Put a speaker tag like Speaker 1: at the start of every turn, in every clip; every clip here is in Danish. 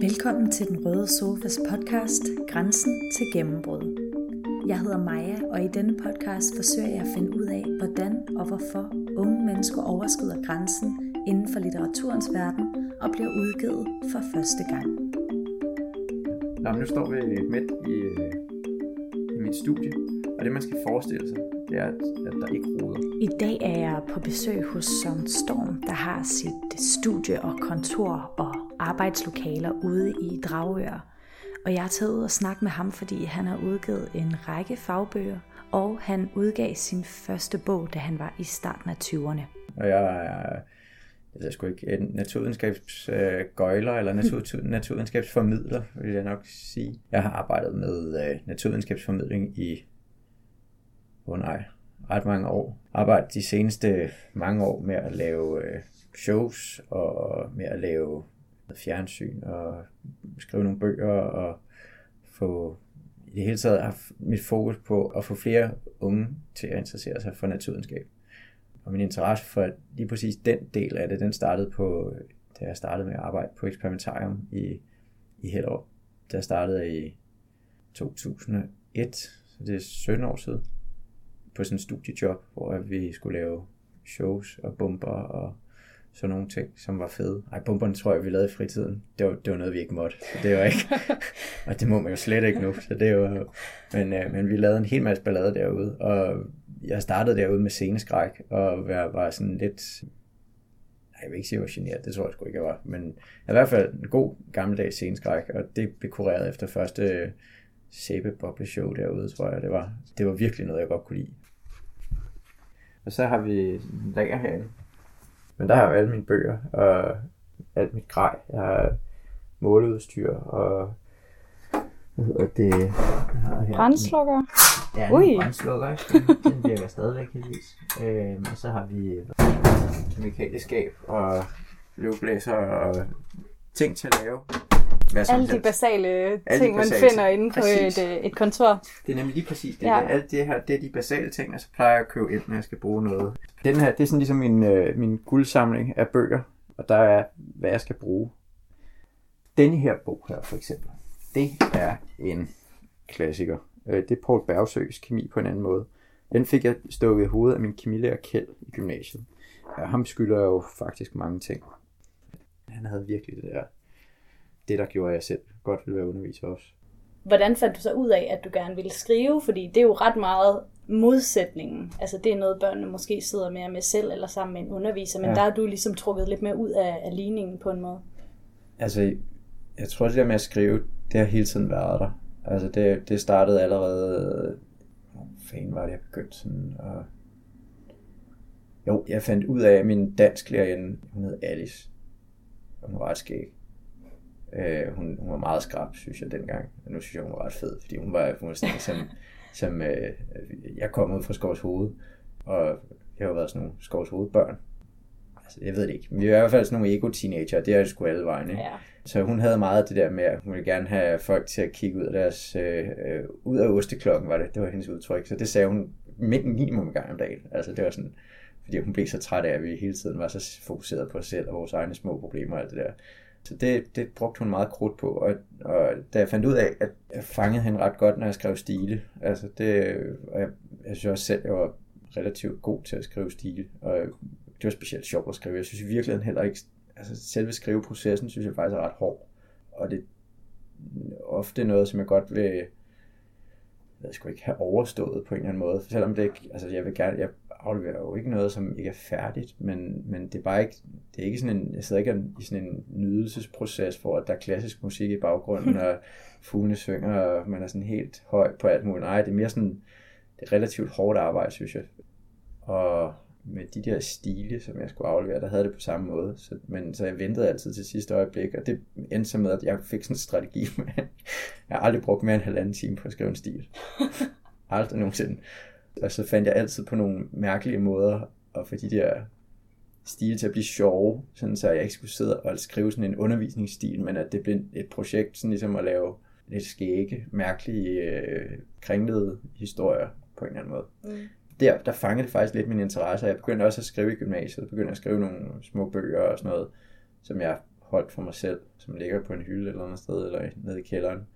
Speaker 1: Velkommen til Den Røde Sofas podcast, Grænsen til Gennembrud. Jeg hedder Maja, og i denne podcast forsøger jeg at finde ud af, hvordan og hvorfor unge mennesker overskrider grænsen inden for litteraturens verden og bliver udgivet for første gang.
Speaker 2: Nå, nu står vi midt i, øh, i mit studie, og det man skal forestille sig, det er, at, at der ikke roder.
Speaker 1: I dag er jeg på besøg hos Søren Storm, der har sit studie og kontor og arbejdslokaler ude i Dragør. Og jeg er taget ud og snakke med ham, fordi han har udgivet en række fagbøger, og han udgav sin første bog, da han var i starten af 20'erne.
Speaker 2: Og jeg er, jeg ved sgu ikke, en naturvidenskabsgøjler eller natur, naturvidenskabsformidler, vil jeg nok sige. Jeg har arbejdet med øh, naturvidenskabsformidling i, oh nej, ret mange år. Arbejdet de seneste mange år med at lave øh, shows og med at lave fjernsyn og skrive nogle bøger og få i det hele taget haft mit fokus på at få flere unge til at interessere sig for naturvidenskab. Og min interesse for lige præcis den del af det, den startede på, da jeg startede med at arbejde på eksperimentarium i, i Hellerup. Der startede i 2001, så det er 17 år siden, på sådan en studiejob, hvor vi skulle lave shows og bomber og sådan nogle ting, som var fede. Ej, bomberne tror jeg, vi lavede i fritiden. Det var, det var noget, vi ikke måtte. Så det var ikke, og det må man jo slet ikke nu. Så det var, men, øh, men vi lavede en hel masse ballade derude, og jeg startede derude med sceneskræk, og var, var sådan lidt, nej, jeg vil ikke sige, at jeg var generet, det tror jeg sgu ikke, jeg var, men i hvert fald en god gammeldags sceneskræk, og det blev kureret efter første sæbe show derude, tror jeg, det var. Det var virkelig noget, jeg godt kunne lide. Og så har vi lager herinde, men der har jeg jo alle mine bøger, og alt mit grej. Jeg har måleudstyr, og hvad hedder det?
Speaker 3: Her. Brændslukker.
Speaker 2: Ja, Ui. brændslukker. Den, den virker stadigvæk heldigvis. Øhm, og så har vi kemikalieskab og løvblæser og ting til at lave.
Speaker 3: Hvad Alle de basale Alle ting, de basale man finder inde på et, øh, et kontor.
Speaker 2: Det er nemlig lige præcis det. Ja. Alt det her, det er de basale ting, og så plejer jeg at købe ind, når jeg skal bruge noget. Den her, det er sådan ligesom min, øh, min guldsamling af bøger, og der er, hvad jeg skal bruge. Denne her bog her, for eksempel, det er en klassiker. Øh, det er Paul Bergsøs kemi på en anden måde. Den fik jeg stukket i hovedet af min kemilærer Kjeld i gymnasiet. Ja, ham skylder jeg jo faktisk mange ting. Han havde virkelig det der det, der gjorde, at jeg selv godt ville være underviser også.
Speaker 3: Hvordan fandt du så ud af, at du gerne ville skrive? Fordi det er jo ret meget modsætningen. Altså det er noget, børnene måske sidder mere med selv eller sammen med en underviser, men ja. der har du ligesom trukket lidt mere ud af, af ligningen på en måde.
Speaker 2: Altså, jeg tror, det der med at skrive, det har hele tiden været der. Altså det, det startede allerede, hvor fanden var det, jeg begyndte sådan at... Jo, jeg fandt ud af, at min dansk lærerinde, hun hed Alice. Hun var ret skæg. Øh, hun, hun var meget skrab, synes jeg, dengang. Og nu synes jeg, hun var ret fed, fordi hun var, hun var sådan, som, som øh, jeg kom ud fra Skovs Hoved, og jeg har været sådan nogle Skovs Hoved børn. Altså, jeg ved det ikke. Men vi er i hvert fald sådan nogle ego-teenager, det er sgu alle vejen. Ikke? Ja. Så hun havde meget det der med, at hun ville gerne have folk til at kigge ud af deres, øh, øh, ud af osteklokken, var det. Det var hendes udtryk. Så det sagde hun minimum en gang om dagen. Altså, det var sådan, fordi hun blev så træt af, at vi hele tiden var så fokuseret på os selv og vores egne små problemer og alt det der. Så det, det brugte hun meget krudt på, og, og da jeg fandt ud af, at jeg fangede hende ret godt, når jeg skrev stile, altså det, og jeg, jeg synes også selv, jeg var relativt god til at skrive stile, og det var specielt sjovt at skrive. Jeg synes i virkeligheden heller ikke, altså selve skriveprocessen synes jeg faktisk er ret hård, og det er ofte noget, som jeg godt vil, jeg skulle ikke have overstået på en eller anden måde, selvom det ikke, altså jeg vil gerne, jeg afleverer jo ikke noget, som ikke er færdigt, men, men det er bare ikke, det er ikke sådan en, jeg sidder ikke i sådan en nydelsesproces, hvor der er klassisk musik i baggrunden, og fuglene synger, og man er sådan helt høj på alt muligt. Nej, det er mere sådan, det er relativt hårdt arbejde, synes jeg. Og med de der stile, som jeg skulle aflevere, der havde det på samme måde. Så, men, så jeg ventede altid til sidste øjeblik, og det endte så med, at jeg fik sådan en strategi. Med, jeg har aldrig brugt mere end en halvanden time på at skrive en stil. aldrig nogensinde. Og så fandt jeg altid på nogle mærkelige måder at få de der stile til at blive sjove, sådan så jeg ikke skulle sidde og skrive sådan en undervisningsstil, men at det blev et projekt, sådan ligesom at lave lidt skægge, mærkelige, øh, kringlede historier på en eller anden måde. Mm. Der, der fangede det faktisk lidt min interesse, og jeg begyndte også at skrive i gymnasiet, jeg begyndte at skrive nogle små bøger og sådan noget, som jeg holdt for mig selv, som ligger på en hylde eller andet sted, eller nede i kælderen.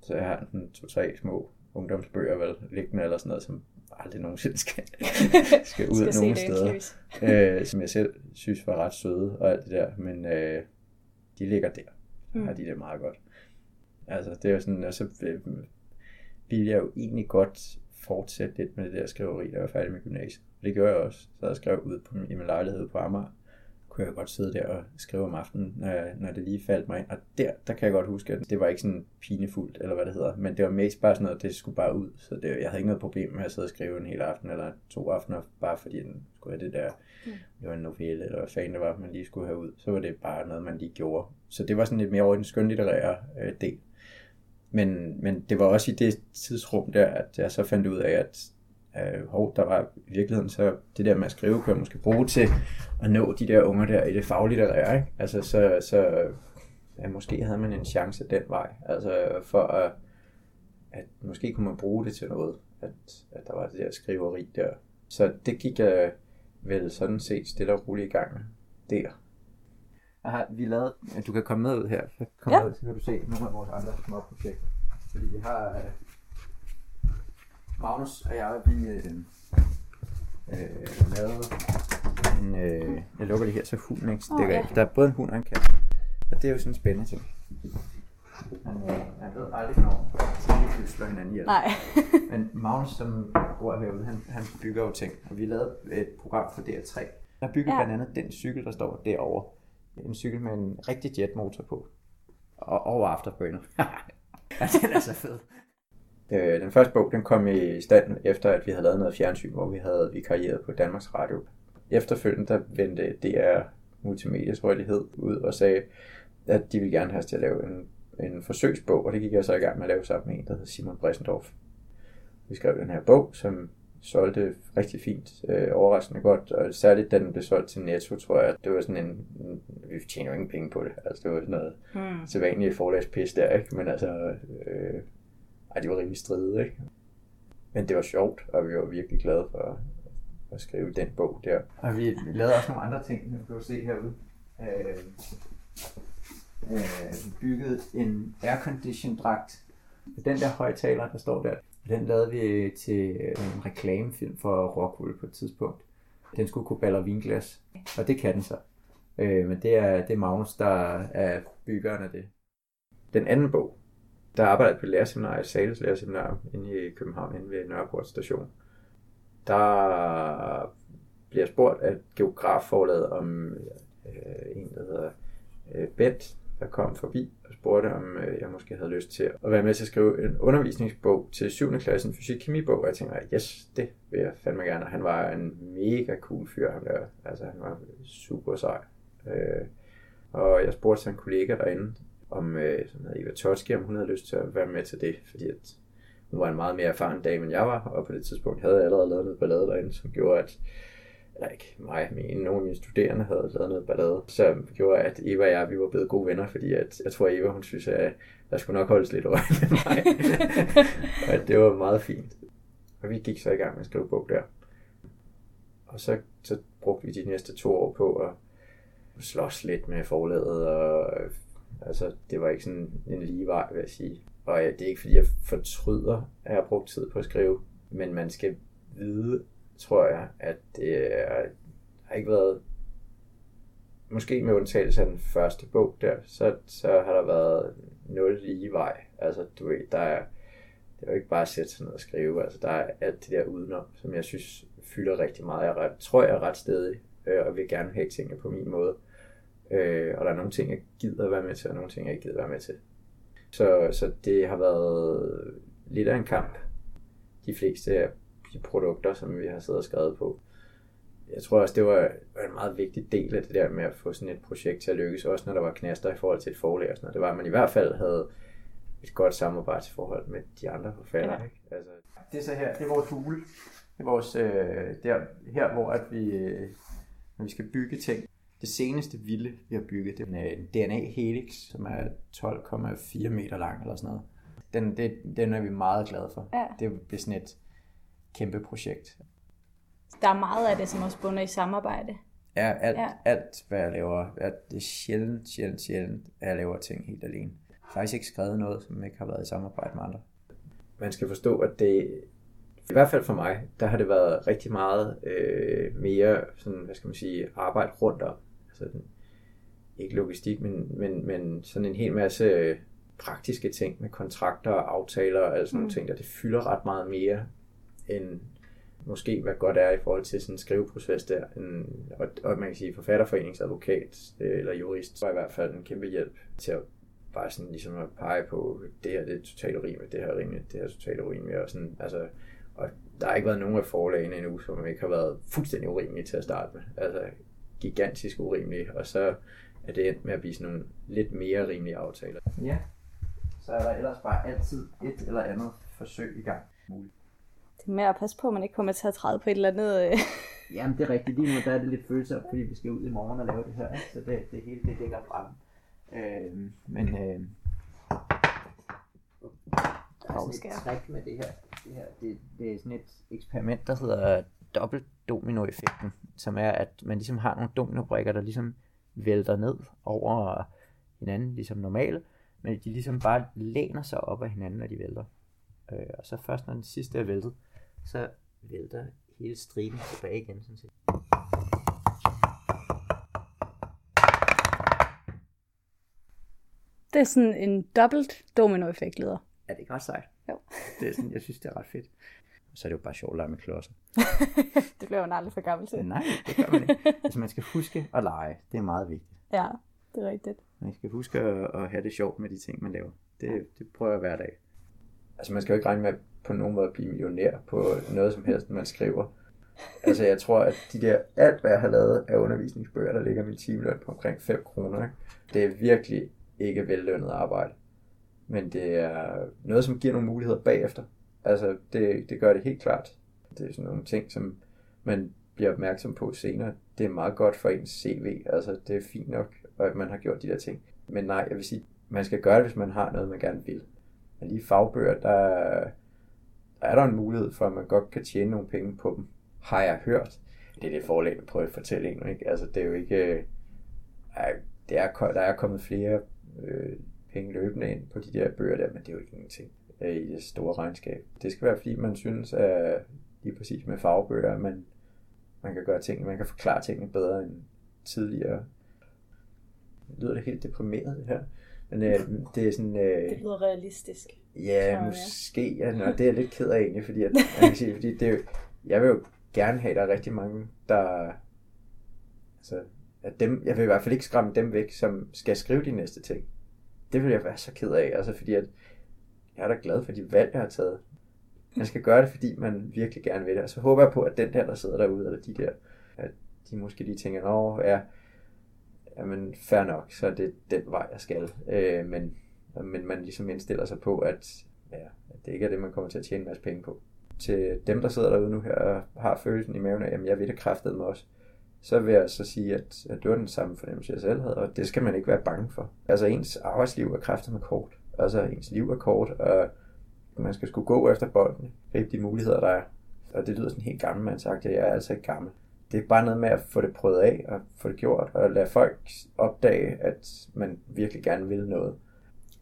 Speaker 2: Så jeg har en to-tre små ungdomsbøger vel, liggende eller sådan noget, som aldrig nogensinde skal, skal ud
Speaker 3: Skal
Speaker 2: nogen
Speaker 3: se dagens
Speaker 2: steder. øh, som jeg selv synes var ret søde og alt det der, men øh, de ligger der.
Speaker 3: Mm.
Speaker 2: har de det meget godt. Altså, det er jo sådan, og så øh, ville jeg jo egentlig godt fortsætte lidt med det der skriveri, da jeg var færdig med gymnasiet. Det gjorde jeg også. Så jeg skrev ud på min, i min lejlighed på Amager. Kunne jeg godt sidde der og skrive om aftenen, når, jeg, når det lige faldt mig ind. Og der, der kan jeg godt huske, at det var ikke sådan pinefuldt, eller hvad det hedder. Men det var mest bare sådan noget, det skulle bare ud. Så det, jeg havde ikke noget problem med at sidde og skrive en hel aften, eller to aftener, bare fordi den skulle have det der,
Speaker 3: Mm.
Speaker 2: det var en novelle, eller hvad fanden det var, man lige skulle have ud. Så var det bare noget, man lige gjorde. Så det var sådan lidt mere over i den skønlitterære øh, del. Men, men det var også i det tidsrum der, at jeg så fandt ud af, at øh, hov, der var i virkeligheden så det der med at skrive, kunne jeg måske bruge til at nå de der unger der i det faglitterære, ikke? Altså så, så ja, måske havde man en chance den vej, altså for at, at måske kunne man bruge det til noget, at, at der var det der skriveri der. Så det gik jeg vel sådan set stille og roligt i gang med der. Aha, vi lavede, du kan komme med ud her, så kom
Speaker 3: Ja.
Speaker 2: ud, så kan du se nogle af vores andre små projekter. Fordi vi har øh, Magnus og jeg, vi øh, øh, lavede en, øh, jeg lukker det her, så hunden ikke stikker
Speaker 3: Åh, ja.
Speaker 2: af. Der er både en hund og en kat. Og det er jo sådan en spændende ting. Man, øh, man ved aldrig, når de slår hinanden ihjel.
Speaker 3: Nej.
Speaker 2: Men Magnus, som bor herude, han, han bygger jo ting. Og vi lavede et program for DR3. Der bygger
Speaker 3: ja.
Speaker 2: blandt andet den cykel, der står derovre. En cykel med en rigtig jetmotor på. Og, og afterburner. ja, den er så fed. Øh, den første bog, den kom i stand efter, at vi havde lavet noget fjernsyn, hvor vi havde vikarieret på Danmarks Radio. Efterfølgende, der vendte DR Multimedia, tror jeg det hed, ud og sagde, at de ville gerne have os til at lave en, en forsøgsbog, og det gik jeg så i gang med at lave sammen med en, der hedder Simon Bressendorf. Vi skrev den her bog, som solgte rigtig fint, øh, overraskende godt, og særligt da den blev solgt til Netto, tror jeg, at det var sådan en, en vi tjener jo ingen penge på det, altså det var sådan noget
Speaker 3: Hmm.
Speaker 2: sædvanlige forlagspis der, ikke? Men altså, øh, ej, de var rimelig stride, ikke? Men det var sjovt, og vi var virkelig glade for at skrive den bog der. Og vi lavede også nogle andre ting, som du kan se herude. Øh, øh, vi byggede en aircondition dragt. Den der højtaler, der står der, den lavede vi til øh, en reklamefilm for Rockwool på et tidspunkt. Den skulle kunne baller vinglas, og det kan den så. Øh, men det er, det er Magnus, der er byggeren af det. Den anden bog, der arbejdede jeg på lærerseminariet, Sales Lærerseminar, inde i København, inde ved Nørreport station. Der bliver spurgt af geografforlaget om øh, en, der hedder øh, Bent, der kom forbi og spurgte, om øh, jeg måske havde lyst til at være med til at skrive en undervisningsbog til 7. klasse, en fysik-kemi-bog, og jeg tænkte, yes, det vil jeg fandme gerne. Og han var en mega cool fyr, han der. Altså, han var super sej. Øh, og jeg spurgte så en kollega derinde, om, øh, som hedder Eva Totski, om hun havde lyst til at være med til det, fordi at hun var en meget mere erfaren dame, end jeg var, og på det tidspunkt havde jeg allerede lavet noget ballade derinde, som gjorde, at eller ikke mig, men nogle af mine studerende havde lavet noget ballade, som gjorde, at Eva og jeg, vi var blevet gode venner, fordi at, jeg tror, at Eva, hun synes, at der skulle nok holdes lidt øje med mig. og at det var meget fint. Og vi gik så i gang med at skrive bog der. Og så, så brugte vi de næste to år på at slås lidt med forlaget, og altså, det var ikke sådan en lige vej, vil jeg sige. Og ja, det er ikke fordi, jeg fortryder, at jeg har brugt tid på at skrive, men man skal vide, tror jeg, at det er, har ikke været, måske med undtagelse af den første bog der, så, så har der været nul lige vej. Altså, du ved, der er, det er jo ikke bare at sætte sig ned og skrive, altså der er alt det der udenom, som jeg synes fylder rigtig meget. Jeg er ret, tror, jeg er ret stedig, øh, og vil gerne have tingene på min måde. Øh, og der er nogle ting, jeg gider være med til, og nogle ting, jeg ikke gider være med til. Så, så det har været lidt af en kamp. De fleste af de produkter, som vi har siddet og skrevet på. Jeg tror også, det var var en meget vigtig del af det der med at få sådan et projekt til at lykkes, også når der var knaster i forhold til et forlag og sådan noget. Det var, at man i hvert fald havde et godt samarbejdsforhold med de andre forfattere.
Speaker 3: Ja.
Speaker 2: Ja. Ikke? Altså, det er så her, det er vores hule. Det er vores, øh, der, her, hvor at vi, øh, når vi skal bygge ting. Det seneste vilde, vi har bygget, det er en DNA Helix, som er 12,4 meter lang eller sådan noget. Den, det, den er vi meget glade for.
Speaker 3: Ja.
Speaker 2: Det bliver sådan et kæmpe projekt.
Speaker 3: Der er meget af det, som også bunder i samarbejde.
Speaker 2: Ja, alt,
Speaker 3: Ja.
Speaker 2: alt hvad jeg laver, at det er sjældent, sjældent, sjældent, at jeg laver ting helt alene. Jeg har faktisk ikke skrevet noget, som ikke har været i samarbejde med andre. Man skal forstå, at det, i hvert fald for mig, der har det været rigtig meget øh, mere, sådan, hvad skal man sige, arbejde rundt om. Den, ikke logistik, men, men, men sådan en hel masse praktiske ting med kontrakter og aftaler og alle sådan nogle
Speaker 3: Mm.
Speaker 2: ting, der det fylder ret meget mere end måske hvad godt er i forhold til sådan en skriveproces der. En, og, og man kan sige, forfatterforeningsadvokat øh, eller jurist var i hvert fald en kæmpe hjælp til at bare sådan ligesom at pege på, det her det er totalt urimeligt, det her er rimeligt, det her er totalt urimeligt. Og, sådan, altså, og der har ikke været nogen af forlagene endnu, som ikke har været fuldstændig urimelige til at starte med. Altså gigantisk urimelige, og så er det endt med at blive sådan nogle lidt mere rimelige aftaler. Ja, så er der ellers bare altid et eller andet forsøg i gang.
Speaker 3: Det er med at passe på, at man ikke kommer til at træde på et eller andet... Øh.
Speaker 4: Jamen, det er rigtigt. Lige nu der er det lidt følsomt, fordi vi skal ud i morgen og lave det her. Så det, det hele det ligger frem. Øh, men øh, der er
Speaker 3: så
Speaker 4: sådan
Speaker 3: skal
Speaker 4: et
Speaker 3: jeg-
Speaker 4: trick med det her. Det, her det, det er sådan et eksperiment, der hedder dobbelt dominoeffekten, som er, at man ligesom har nogle dominobrikker, der ligesom vælter ned over hinanden, ligesom normale, men de ligesom bare læner sig op af hinanden, når de vælter. Øh, og så først når den sidste er væltet, så vælter hele striben tilbage igen, sådan set.
Speaker 3: Det er sådan en dobbelt dominoeffekt, leder.
Speaker 4: Er det ikke ret sejt?
Speaker 3: Jo.
Speaker 4: Det er sådan, jeg synes, det er ret fedt.
Speaker 2: Så er det jo bare sjovt at lege med klodser.
Speaker 3: det bliver man aldrig for gammel til.
Speaker 4: Nej, det gør man ikke. Altså, man skal huske at lege. Det er meget vigtigt.
Speaker 3: Ja, det er rigtigt.
Speaker 2: Man skal huske at, have det sjovt med de ting, man laver. Det, det prøver jeg hver dag. Altså man skal jo ikke regne med på nogen måde at blive millionær på noget som helst, man skriver. Altså jeg tror, at de der, alt hvad jeg har lavet af undervisningsbøger, der ligger min timeløn på omkring 5 kroner, det er virkelig ikke vellønnet arbejde. Men det er noget, som giver nogle muligheder bagefter. Altså det, det gør det helt klart. Det er sådan nogle ting, som man bliver opmærksom på senere. Det er meget godt for ens CV. Altså det er fint nok, at man har gjort de der ting. Men nej, jeg vil sige, man skal gøre det, hvis man har noget, man gerne vil. Men lige fagbøger, der, der er der en mulighed for, at man godt kan tjene nogle penge på dem. Har jeg hørt. Det er det forlag, der prøver at fortælle en, ikke? Altså, det er jo ikke... Øh, ej, Det er, der er kommet flere øh, penge løbende ind på de der bøger der, men det er jo ikke ingenting øh, i det store regnskab. Det skal være, fordi man synes, at lige præcis med fagbøger, at man, man kan gøre tingene, man kan forklare tingene bedre end tidligere. Lyder det helt deprimeret, det her? Men øh, det er sådan... Øh,
Speaker 3: Det lyder realistisk.
Speaker 2: Ja, måske. Ja, nå, det er jeg lidt ked af egentlig, fordi, at, jeg kan sige, fordi det jeg vil jo gerne have, at der er rigtig mange, der... Altså, at dem, jeg vil i hvert fald ikke skræmme dem væk, som skal skrive de næste ting. Det vil jeg være så ked af, altså fordi at jeg er da glad for de valg, jeg har taget. Man skal gøre det, fordi man virkelig gerne vil det. Og så håber jeg på, at den der, der sidder derude, eller de der, at de måske lige tænker, nå, ja, jamen fair nok, så er det den vej, jeg skal. Øh, men, men man ligesom indstiller sig på, at, ja, at det ikke er det, man kommer til at tjene en masse penge på. Til dem, der sidder derude nu her og har følelsen i maven af, jamen, jeg ved det kraftedeme også, så vil jeg så sige, at, at det var den samme fornemmelse, jeg selv havde, og det skal man ikke være bange for. Altså ens arbejdsliv er kraftedeme kort. Altså ens liv er kort, og man skal skulle gå efter bolden, gribe de muligheder, der er. Og det lyder sådan helt gammel, man sagt, at jeg er altså ikke gammel. Det er bare noget med at få det prøvet af, og få det gjort, og lade folk opdage, at man virkelig gerne vil noget.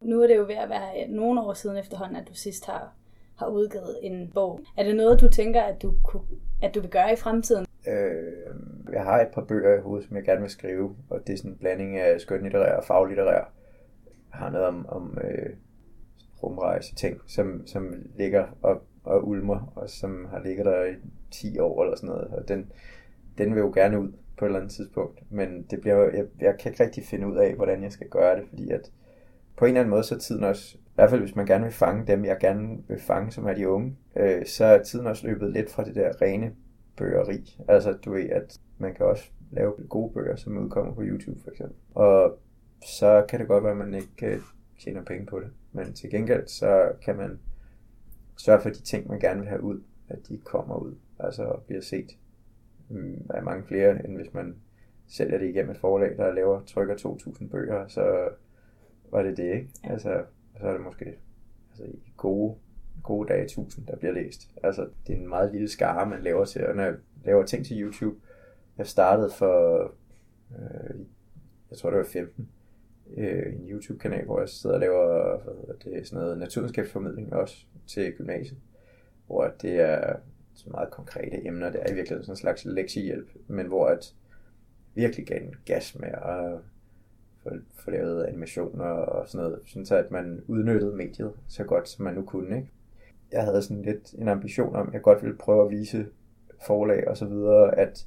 Speaker 3: Nu er det jo ved at være nogle år siden efterhånden, at du sidst har, har udgivet en bog. Er det noget, du tænker, at du, kunne, at du vil gøre i fremtiden?
Speaker 2: Øh, jeg har et par bøger i hovedet, som jeg gerne vil skrive, og det er sådan en blanding af skønlitterær og faglitterær. Har noget om, om øh, rumrejse ting, som, som ligger og, og ulmer, og som har ligget der i 10 år eller sådan noget, og den, den vil jo gerne ud på et eller andet tidspunkt, men det bliver, jeg, jeg kan ikke rigtig finde ud af, hvordan jeg skal gøre det, fordi at på en eller anden måde, så er tiden også, i hvert fald hvis man gerne vil fange dem, jeg gerne vil fange, som er de unge, øh, så er tiden også løbet lidt fra det der rene bøgeri. Altså, du ved, at man kan også lave gode bøger, som udkommer på YouTube for eksempel. Og så kan det godt være, at man ikke øh, tjener penge på det. Men til gengæld, så kan man sørge for, de ting, man gerne vil have ud, at de kommer ud. Altså og bliver set mm, af mange flere, end hvis man sælger det igennem et forlag, der laver, trykker 2.000 bøger, så var det det, ikke?
Speaker 3: Ja.
Speaker 2: Altså, så er det måske altså, i gode, gode dage 1000, der bliver læst. Altså, det er en meget lille skare, man laver til, og når jeg laver ting til YouTube, Jeg startede for, øh, jeg tror det var 15, øh, en YouTube-kanal, hvor jeg sidder og laver hvad hedder det, sådan noget naturvidenskabsformidling også til gymnasiet, hvor det er så meget konkrete emner. Det er i virkeligheden sådan en slags lektiehjælp, men hvor at virkelig gav en gas med at få, få lavet animationer og sådan noget, sådan så at man udnyttede mediet så godt, som man nu kunne. Ikke? Jeg havde sådan lidt en ambition om, at jeg godt ville prøve at vise forlag og så videre, at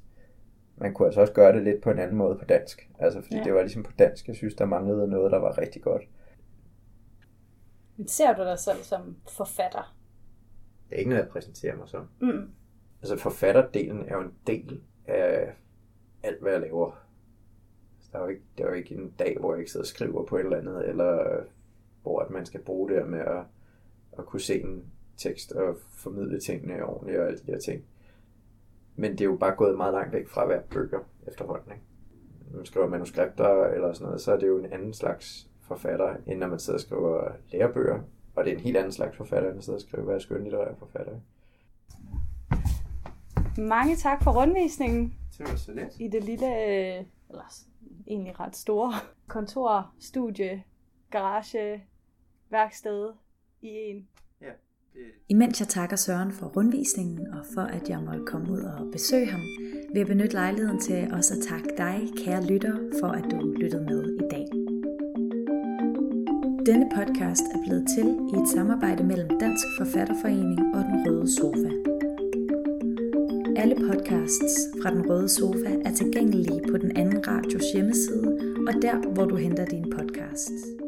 Speaker 2: man kunne altså også gøre det lidt på en anden måde på dansk. Altså fordi ja. det var ligesom på dansk, jeg synes, der manglede noget, der var rigtig godt.
Speaker 3: Men ser du dig selv som forfatter?
Speaker 2: Det er ikke noget, jeg præsenterer mig som. Mm. Altså forfatterdelen er jo en del af alt, hvad jeg laver. Altså, der er jo ikke, der er jo ikke en dag, hvor jeg ikke sidder og skriver på et eller andet, eller hvor at man skal bruge det med at, at kunne se en tekst og formidle tingene ordentligt og alle de der ting. Men det er jo bare gået meget langt væk fra at være bøger efterhånden. Ikke? Når man skriver manuskripter eller sådan noget, så er det jo en anden slags forfatter, end når man sidder og skriver lærebøger. Og det er en helt anden slags forfatter, end at sidde og skrive, hvad er skønlitterær forfatter.
Speaker 3: Mange tak for rundvisningen.
Speaker 2: Det var så lidt.
Speaker 3: I det lille, eller egentlig ret store kontor, studie, garage, værksted i en.
Speaker 2: Ja.
Speaker 1: Imens jeg takker Søren for rundvisningen og for, at jeg måtte komme ud og besøge ham, vil jeg benytte lejligheden til også at takke dig, kære lytter, for at du lyttede med i dag. Denne podcast er blevet til i et samarbejde mellem Dansk Forfatterforening og Den Røde Sofa. Alle podcasts fra Den Røde Sofa er tilgængelige på den anden radios hjemmeside og der, hvor du henter dine podcasts.